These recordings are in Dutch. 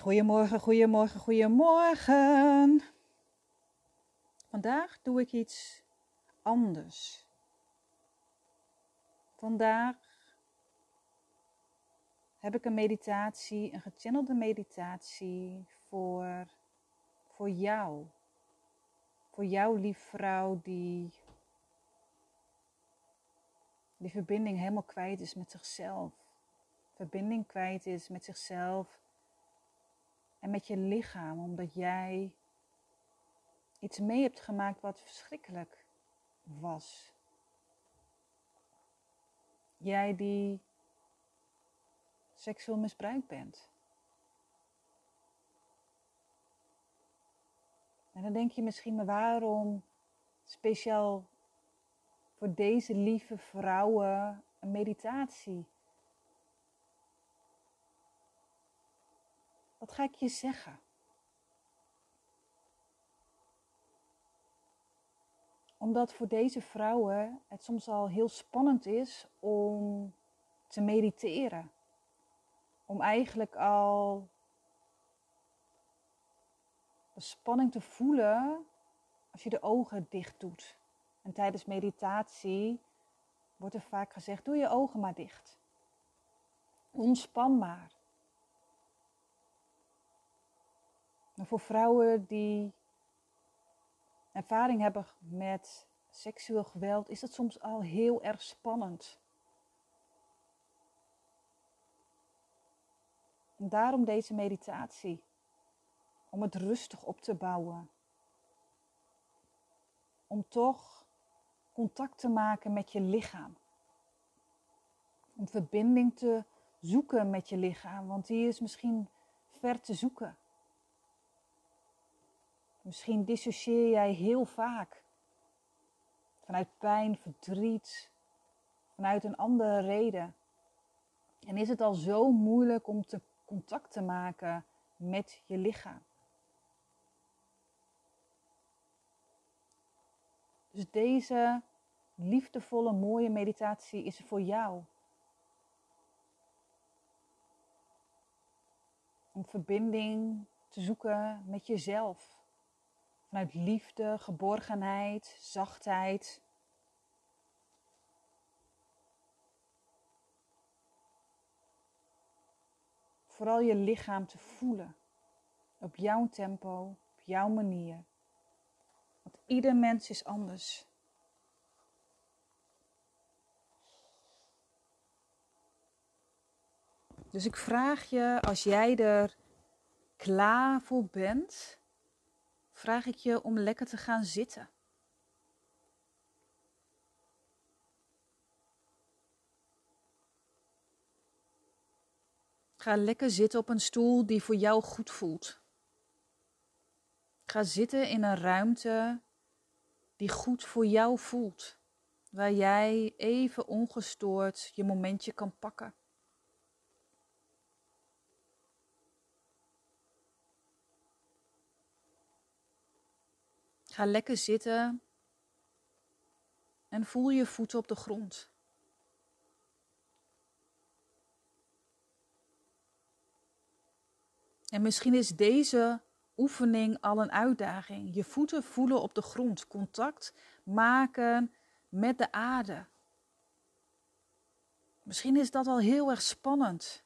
Goedemorgen, goedemorgen, goedemorgen. Vandaag doe ik iets anders. Vandaag heb ik een meditatie, een gechannelde meditatie voor, voor jou. Voor jou, lief vrouw, die die verbinding helemaal kwijt is met zichzelf. Verbinding kwijt is met zichzelf en met je lichaam, omdat jij iets mee hebt gemaakt wat verschrikkelijk was. Jij die seksueel misbruikt bent. En dan denk je misschien, maar waarom speciaal voor deze lieve vrouwen een meditatie? Wat ga ik je zeggen? Omdat voor deze vrouwen het soms al heel spannend is om te mediteren. Om eigenlijk al de spanning te voelen als je de ogen dicht doet. En tijdens meditatie wordt er vaak gezegd: doe je ogen maar dicht. Ontspan maar. Voor vrouwen die ervaring hebben met seksueel geweld, is dat soms al heel erg spannend. En daarom deze meditatie. Om het rustig op te bouwen. Om toch contact te maken met je lichaam. Om verbinding te zoeken met je lichaam, want die is misschien ver te zoeken. Misschien dissocieer jij heel vaak vanuit pijn, verdriet, vanuit een andere reden. En is het al zo moeilijk om te contact te maken met je lichaam. Dus deze liefdevolle, mooie meditatie is voor jou. Om verbinding te zoeken met jezelf. Vanuit liefde, geborgenheid, zachtheid. Vooral je lichaam te voelen. Op jouw tempo, op jouw manier. Want ieder mens is anders. Dus ik vraag je, als jij er klaar voor bent, vraag ik je om lekker te gaan zitten. Ga lekker zitten op een stoel die voor jou goed voelt. Ga zitten in een ruimte die goed voor jou voelt, waar jij even ongestoord je momentje kan pakken. Ga lekker zitten en voel je voeten op de grond. En misschien is deze oefening al een uitdaging. Je voeten voelen op de grond, contact maken met de aarde. Misschien is dat al heel erg spannend.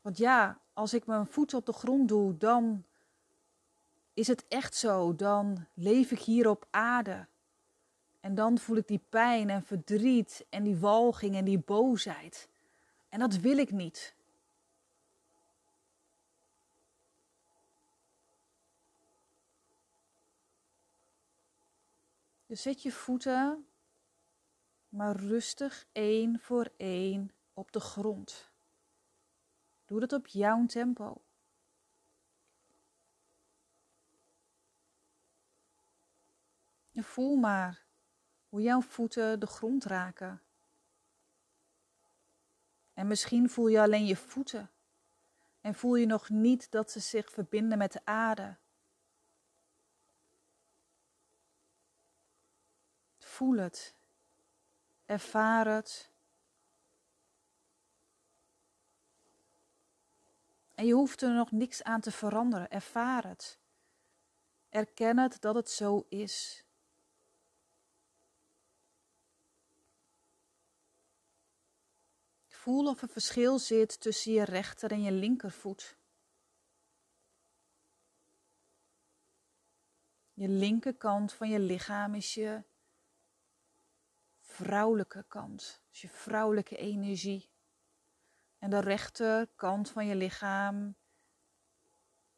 Want ja, als ik mijn voeten op de grond doe, dan is het echt zo. Dan leef ik hier op aarde. En dan voel ik die pijn en verdriet en die walging en die boosheid. En dat wil ik niet. Dus zet je voeten maar rustig één voor één op de grond. Doe dat op jouw tempo. Voel maar hoe jouw voeten de grond raken. En misschien voel je alleen je voeten en voel je nog niet dat ze zich verbinden met de aarde. Voel het, ervaar het En je hoeft er nog niks aan te veranderen. Ervaar het. Erken het dat het zo is. Voel of er verschil zit tussen je rechter en je linkervoet. Je linkerkant van je lichaam is je vrouwelijke kant, is je vrouwelijke energie. En de rechterkant van je lichaam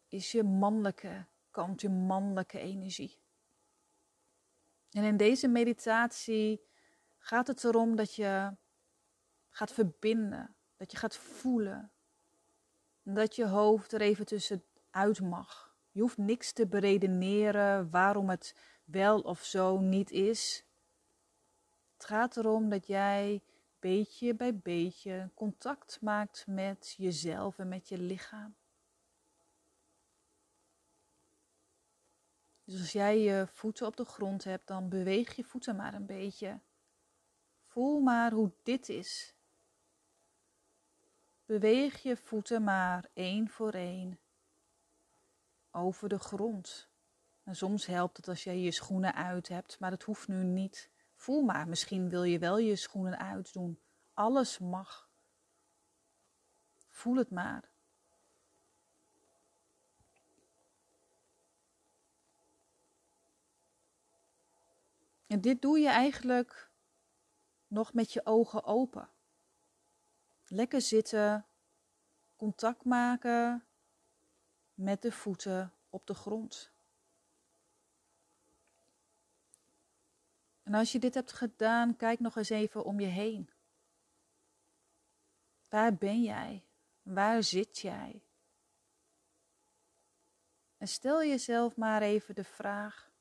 is je mannelijke kant, je mannelijke energie. En in deze meditatie gaat het erom dat je gaat verbinden, dat je gaat voelen. Dat je hoofd er even tussenuit mag. Je hoeft niks te beredeneren waarom het wel of zo niet is. Het gaat erom dat jij beetje bij beetje contact maakt met jezelf en met je lichaam. Dus als jij je voeten op de grond hebt, dan beweeg je voeten maar een beetje. Voel maar hoe dit is. Beweeg je voeten maar één voor één over de grond. En soms helpt het als jij je schoenen uit hebt, maar dat hoeft nu niet. Voel maar, misschien wil je wel je schoenen uitdoen. Alles mag. Voel het maar. En dit doe je eigenlijk nog met je ogen open. Lekker zitten, contact maken met de voeten op de grond. En als je dit hebt gedaan, kijk nog eens even om je heen. Waar ben jij? Waar zit jij? En stel jezelf maar even de vraag: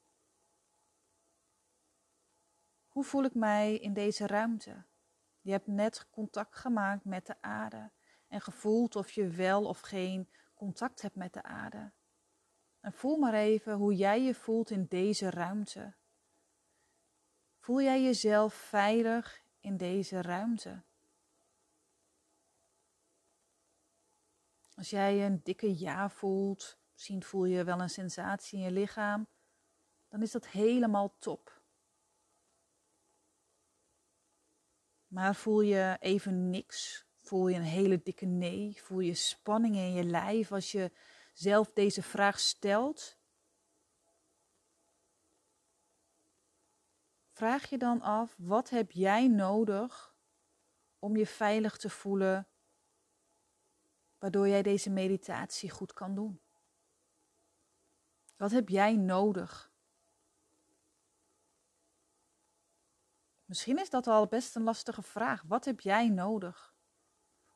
hoe voel ik mij in deze ruimte? Je hebt net contact gemaakt met de aarde en gevoeld of je wel of geen contact hebt met de aarde. En voel maar even hoe jij je voelt in deze ruimte. Voel jij jezelf veilig in deze ruimte? Als jij een dikke ja voelt, misschien voel je wel een sensatie in je lichaam, dan is dat helemaal top. Maar voel je even niks, voel je een hele dikke nee, voel je spanning in je lijf als je zelf deze vraag stelt, vraag je dan af, wat heb jij nodig om je veilig te voelen, waardoor jij deze meditatie goed kan doen? Wat heb jij nodig? Misschien is dat al best een lastige vraag. Wat heb jij nodig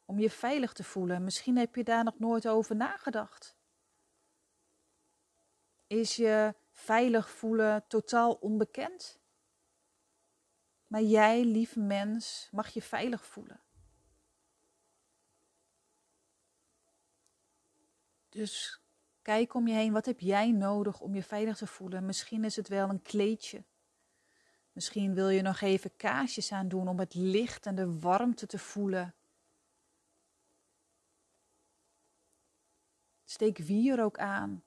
om je veilig te voelen? Misschien heb je daar nog nooit over nagedacht. Is je veilig voelen totaal onbekend? Maar jij, lieve mens, mag je veilig voelen. Dus kijk om je heen, wat heb jij nodig om je veilig te voelen? Misschien is het wel een kleedje. Misschien wil je nog even kaarsjes aan doen om het licht en de warmte te voelen. Steek wierook aan.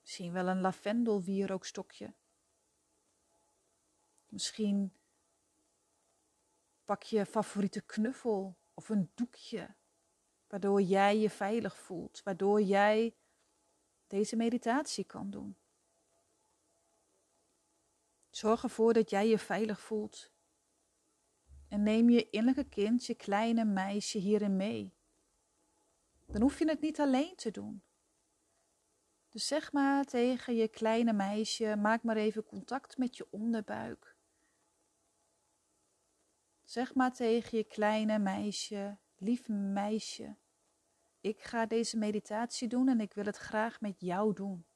Misschien wel een lavendelwierookstokje. Misschien pak je favoriete knuffel of een doekje, waardoor jij je veilig voelt, waardoor jij deze meditatie kan doen. Zorg ervoor dat jij je veilig voelt. En neem je innerlijke kind, je kleine meisje hierin mee. Dan hoef je het niet alleen te doen. Dus zeg maar tegen je kleine meisje: maak maar even contact met je onderbuik. Zeg maar tegen je kleine meisje, lief meisje, ik ga deze meditatie doen en ik wil het graag met jou doen.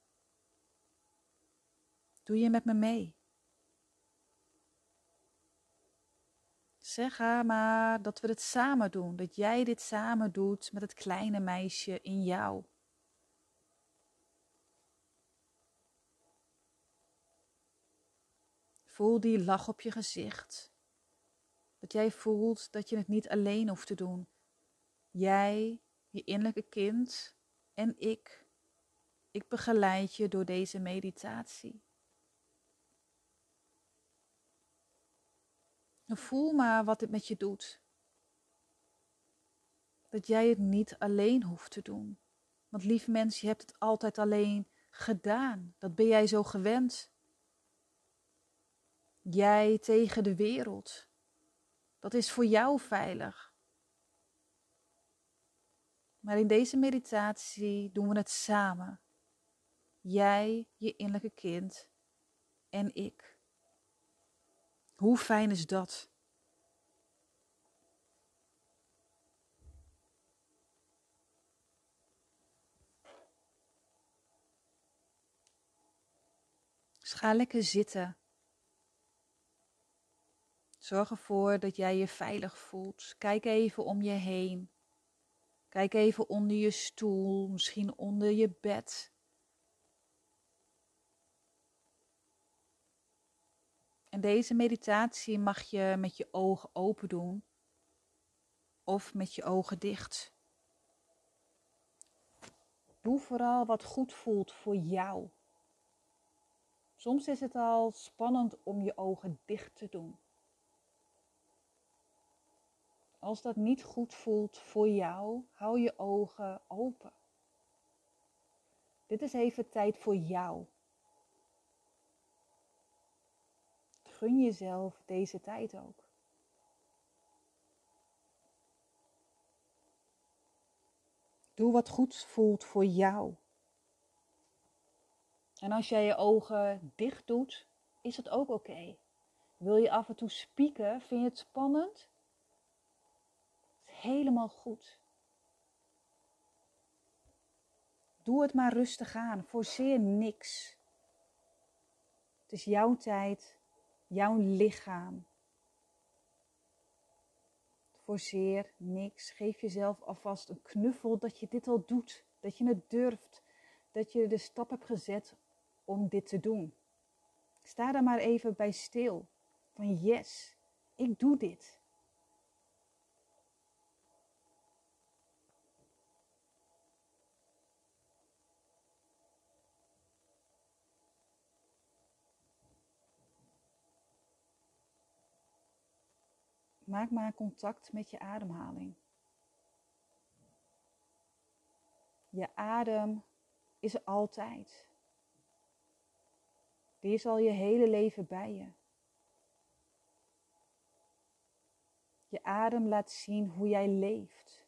Doe je met me mee? Zeg haar maar dat we het samen doen, dat jij dit samen doet met het kleine meisje in jou. Voel die lach op je gezicht. Dat jij voelt dat je het niet alleen hoeft te doen. Jij je innerlijke kind en ik. Ik begeleid je door deze meditatie. Voel maar wat dit met je doet. Dat jij het niet alleen hoeft te doen. Want lieve mens, je hebt het altijd alleen gedaan. Dat ben jij zo gewend. Jij tegen de wereld. Dat is voor jou veilig. Maar in deze meditatie doen we het samen. Jij, je innerlijke kind en ik. Hoe fijn is dat? Dus ga lekker zitten. Zorg ervoor dat jij je veilig voelt. Kijk even om je heen. Kijk even onder je stoel, misschien onder je bed. En deze meditatie mag je met je ogen open doen of met je ogen dicht. Doe vooral wat goed voelt voor jou. Soms is het al spannend om je ogen dicht te doen. Als dat niet goed voelt voor jou, hou je ogen open. Dit is even tijd voor jou. Gun jezelf deze tijd ook. Doe wat goed voelt voor jou. En als jij je ogen dicht doet, is het ook oké. Wil je af en toe spieken? Vind je het spannend? Helemaal goed. Doe het maar rustig aan. Forceer niks. Het is jouw tijd, jouw lichaam. Forceer niks. Geef jezelf alvast een knuffel dat je dit al doet. Dat je het durft. Dat je de stap hebt gezet om dit te doen. Sta daar maar even bij stil. Van yes, ik doe dit. Maak maar contact met je ademhaling. Je adem is er altijd. Die is al je hele leven bij je. Je adem laat zien hoe jij leeft.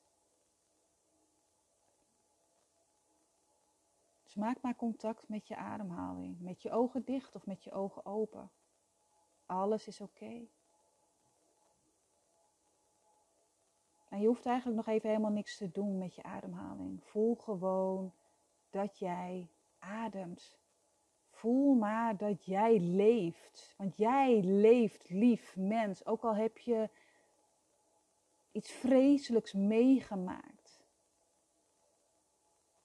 Dus maak maar contact met je ademhaling. Met je ogen dicht of met je ogen open. Alles is oké. Je hoeft eigenlijk nog even helemaal niks te doen met je ademhaling. Voel gewoon dat jij ademt. Voel maar dat jij leeft. Want jij leeft, lief mens. Ook al heb je iets vreselijks meegemaakt.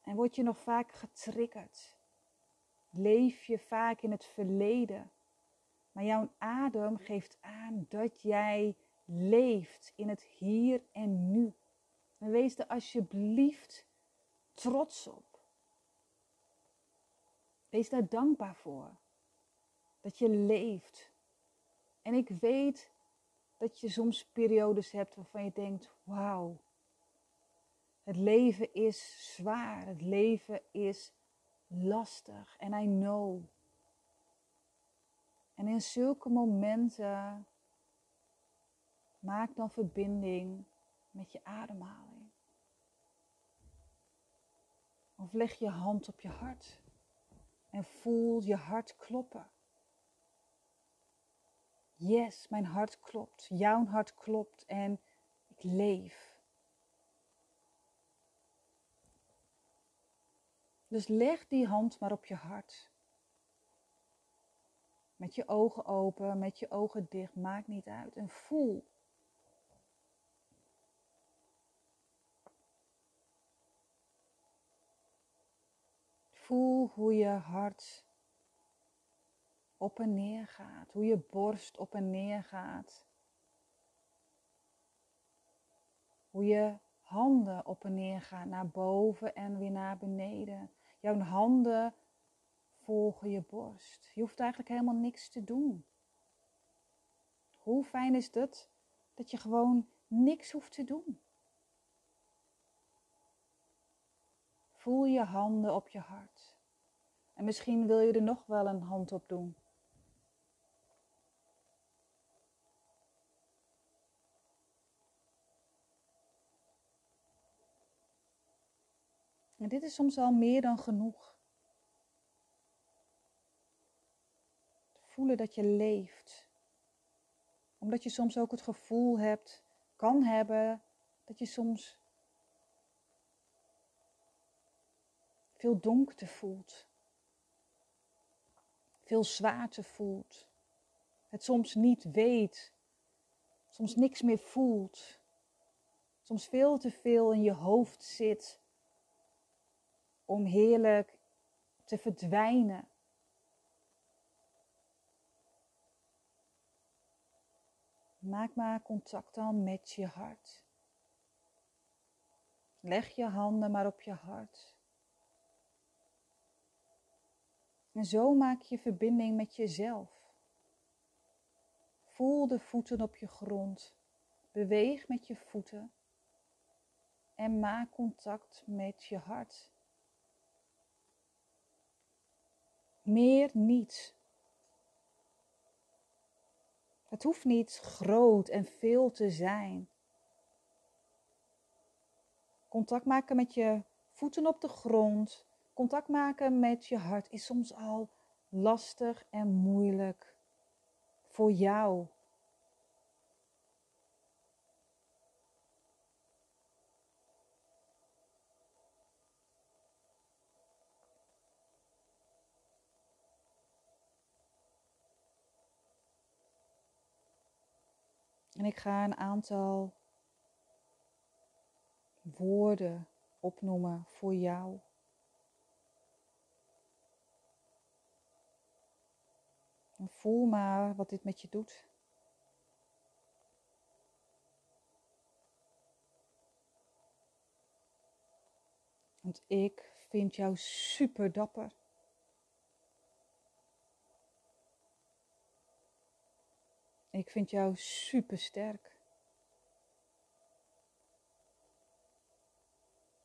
En word je nog vaak getriggerd. Leef je vaak in het verleden. Maar jouw adem geeft aan dat jij leeft in het hier en nu. En wees er alsjeblieft trots op. Wees daar dankbaar voor. Dat je leeft. En ik weet dat je soms periodes hebt waarvan je denkt: wauw, het leven is zwaar, het leven is lastig. En I know. En in zulke momenten Maak dan verbinding met je ademhaling. Of leg je hand op je hart en voel je hart kloppen. Yes, mijn hart klopt. Jouw hart klopt en ik leef. Dus leg die hand maar op je hart. Met je ogen open, met je ogen dicht, maakt niet uit. En voel Voel hoe je hart op en neer gaat, hoe je borst op en neer gaat. Hoe je handen op en neer gaan, naar boven en weer naar beneden. Jouw handen volgen je borst. Je hoeft eigenlijk helemaal niks te doen. Hoe fijn is het dat je gewoon niks hoeft te doen? Voel je handen op je hart. En misschien wil je er nog wel een hand op doen. En dit is soms al meer dan genoeg. Voelen dat je leeft. Omdat je soms ook het gevoel hebt, kan hebben, dat je soms veel donkte voelt. Veel zwaarte voelt. Het soms niet weet. Soms niks meer voelt. Soms veel te veel in je hoofd zit om heerlijk te verdwijnen. Maak maar contact dan met je hart. Leg je handen maar op je hart. En zo maak je verbinding met jezelf. Voel de voeten op je grond. Beweeg met je voeten. En maak contact met je hart. Meer niet. Het hoeft niet groot en veel te zijn. Contact maken met je voeten op de grond, contact maken met je hart is soms al lastig en moeilijk voor jou. En ik ga een aantal woorden opnoemen voor jou. Voel maar wat dit met je doet. Want ik vind jou super dapper. Ik vind jou super sterk.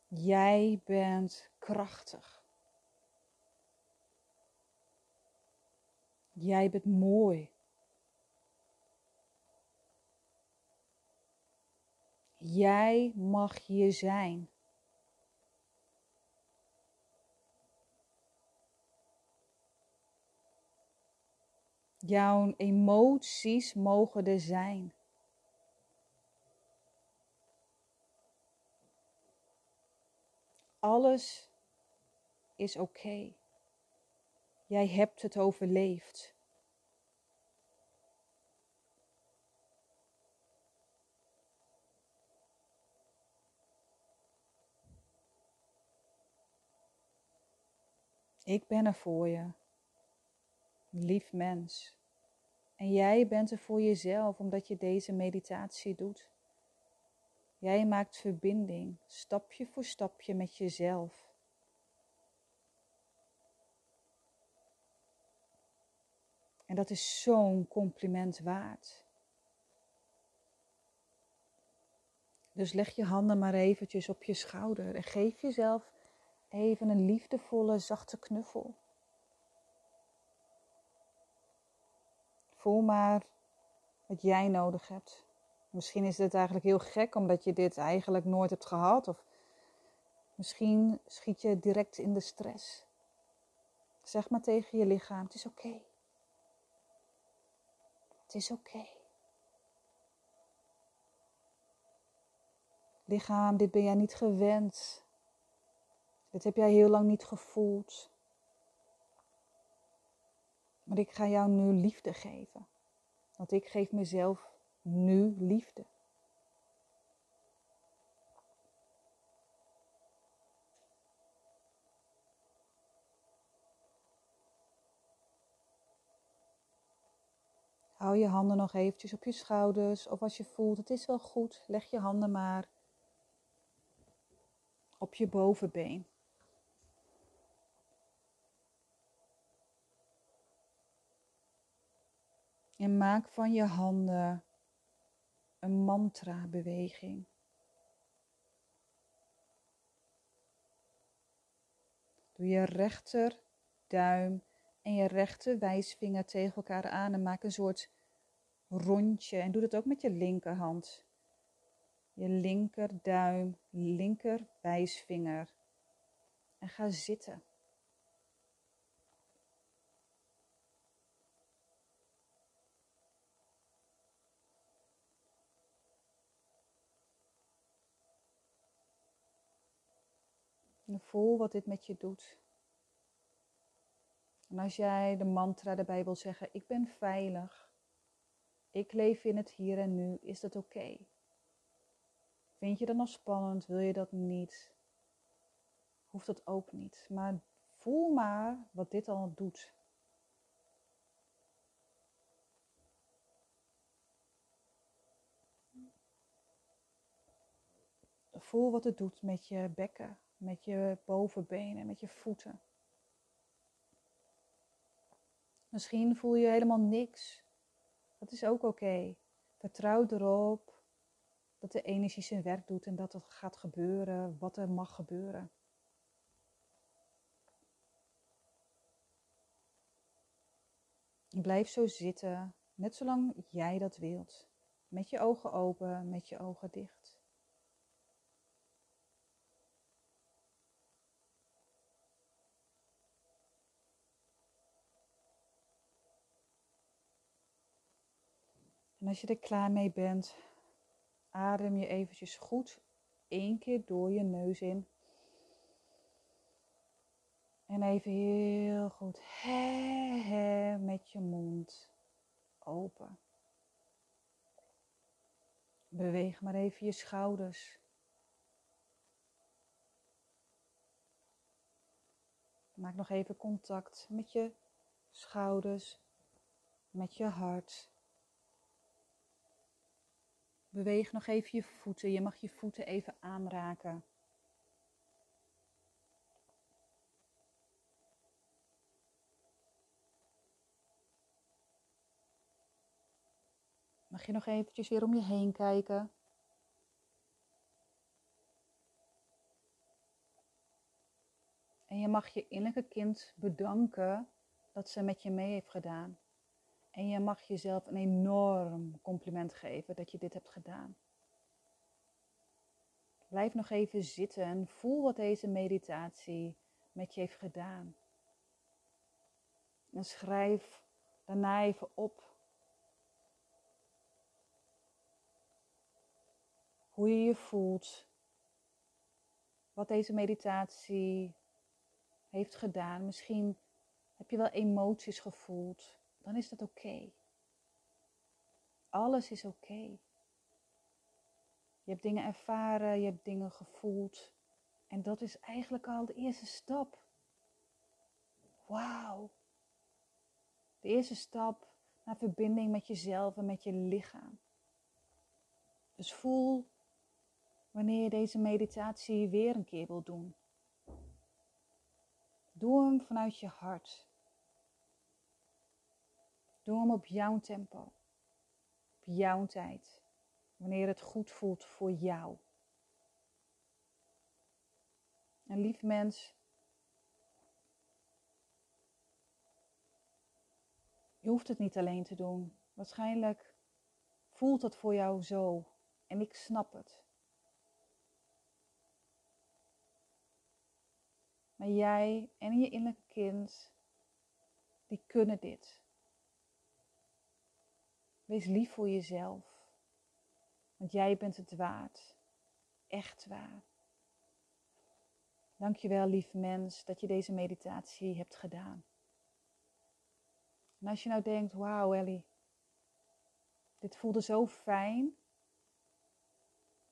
Jij bent krachtig. Jij bent mooi. Jij mag hier zijn. Jouw emoties mogen er zijn. Alles is oké. Jij hebt het overleefd. Ik ben er voor je lief mens. En jij bent er voor jezelf omdat je deze meditatie doet. Jij maakt verbinding, stapje voor stapje met jezelf. En dat is zo'n compliment waard. Dus leg je handen maar eventjes op je schouder en geef jezelf even een liefdevolle, zachte knuffel. Voel maar wat jij nodig hebt. Misschien is dit eigenlijk heel gek omdat je dit eigenlijk nooit hebt gehad. Of misschien schiet je direct in de stress. Zeg maar tegen je lichaam: Het is oké. Het is oké. Lichaam, dit ben jij niet gewend. Dit heb jij heel lang niet gevoeld. Maar ik ga jou nu liefde geven. Want ik geef mezelf nu liefde. Hou je handen nog eventjes op je schouders. Of als je voelt, het is wel goed, leg je handen maar op je bovenbeen. En maak van je handen een mantra-beweging. Doe je rechter duim en je rechter wijsvinger tegen elkaar aan en maak een soort rondje. En doe dat ook met je linkerhand. Je linkerduim, linker wijsvinger. En ga zitten. En voel wat dit met je doet. En als jij de mantra erbij wil zeggen, ik ben veilig, ik leef in het hier en nu, is dat oké? Vind je dat nog spannend? Wil je dat niet? Hoeft dat ook niet. Maar voel maar wat dit al doet. Voel wat het doet met je bekken, met je bovenbenen, met je voeten. Misschien voel je helemaal niks. Dat is ook oké. Vertrouw erop dat de energie zijn werk doet en dat het gaat gebeuren wat er mag gebeuren. Blijf zo zitten, net zolang jij dat wilt. Met je ogen open, met je ogen dicht. En als je er klaar mee bent, adem je eventjes goed één keer door je neus in. En even heel goed he, met je mond open. Beweeg maar even je schouders. Maak nog even contact met je schouders, met je hart. Beweeg nog even je voeten. Je mag je voeten even aanraken. Mag je nog eventjes weer om je heen kijken. En je mag je innerlijke kind bedanken dat ze met je mee heeft gedaan. En je mag jezelf een enorm compliment geven dat je dit hebt gedaan. Blijf nog even zitten en voel wat deze meditatie met je heeft gedaan. En schrijf daarna even op hoe je je voelt, wat deze meditatie heeft gedaan. Misschien heb je wel emoties gevoeld dan is dat oké. Alles is oké. Je hebt dingen ervaren, je hebt dingen gevoeld. En dat is eigenlijk al de eerste stap. Wauw. De eerste stap naar verbinding met jezelf en met je lichaam. Dus voel wanneer je deze meditatie weer een keer wil doen. Doe hem vanuit je hart. Doe hem op jouw tempo. Op jouw tijd. Wanneer het goed voelt voor jou. En lief mens, je hoeft het niet alleen te doen. Waarschijnlijk voelt het voor jou zo. En ik snap het. Maar jij en je innerlijke kind, die kunnen dit. Wees lief voor jezelf. Want jij bent het waard. Echt waar. Dankjewel, lief mens, dat je deze meditatie hebt gedaan. En als je nou denkt, wauw Ellie, dit voelde zo fijn.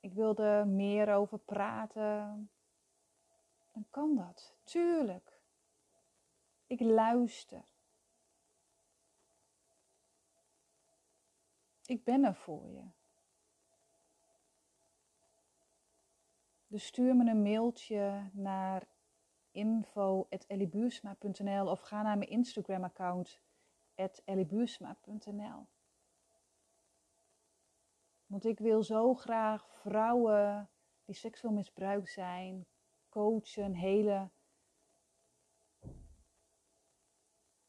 Ik wilde er meer over praten. Dan kan dat, tuurlijk. Ik luister. Ik ben er voor je. Dus stuur me een mailtje naar info.elliebuursma.nl of ga naar mijn Instagram account elliebuursma.nl Want ik wil zo graag vrouwen die seksueel misbruikt zijn, coachen, helen.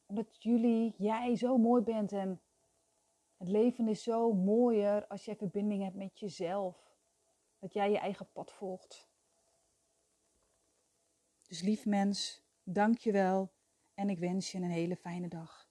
Omdat jullie, jij zo mooi bent en het leven is zo mooier als je verbinding hebt met jezelf. Dat jij je eigen pad volgt. Dus lief mens, dank je wel en ik wens je een hele fijne dag.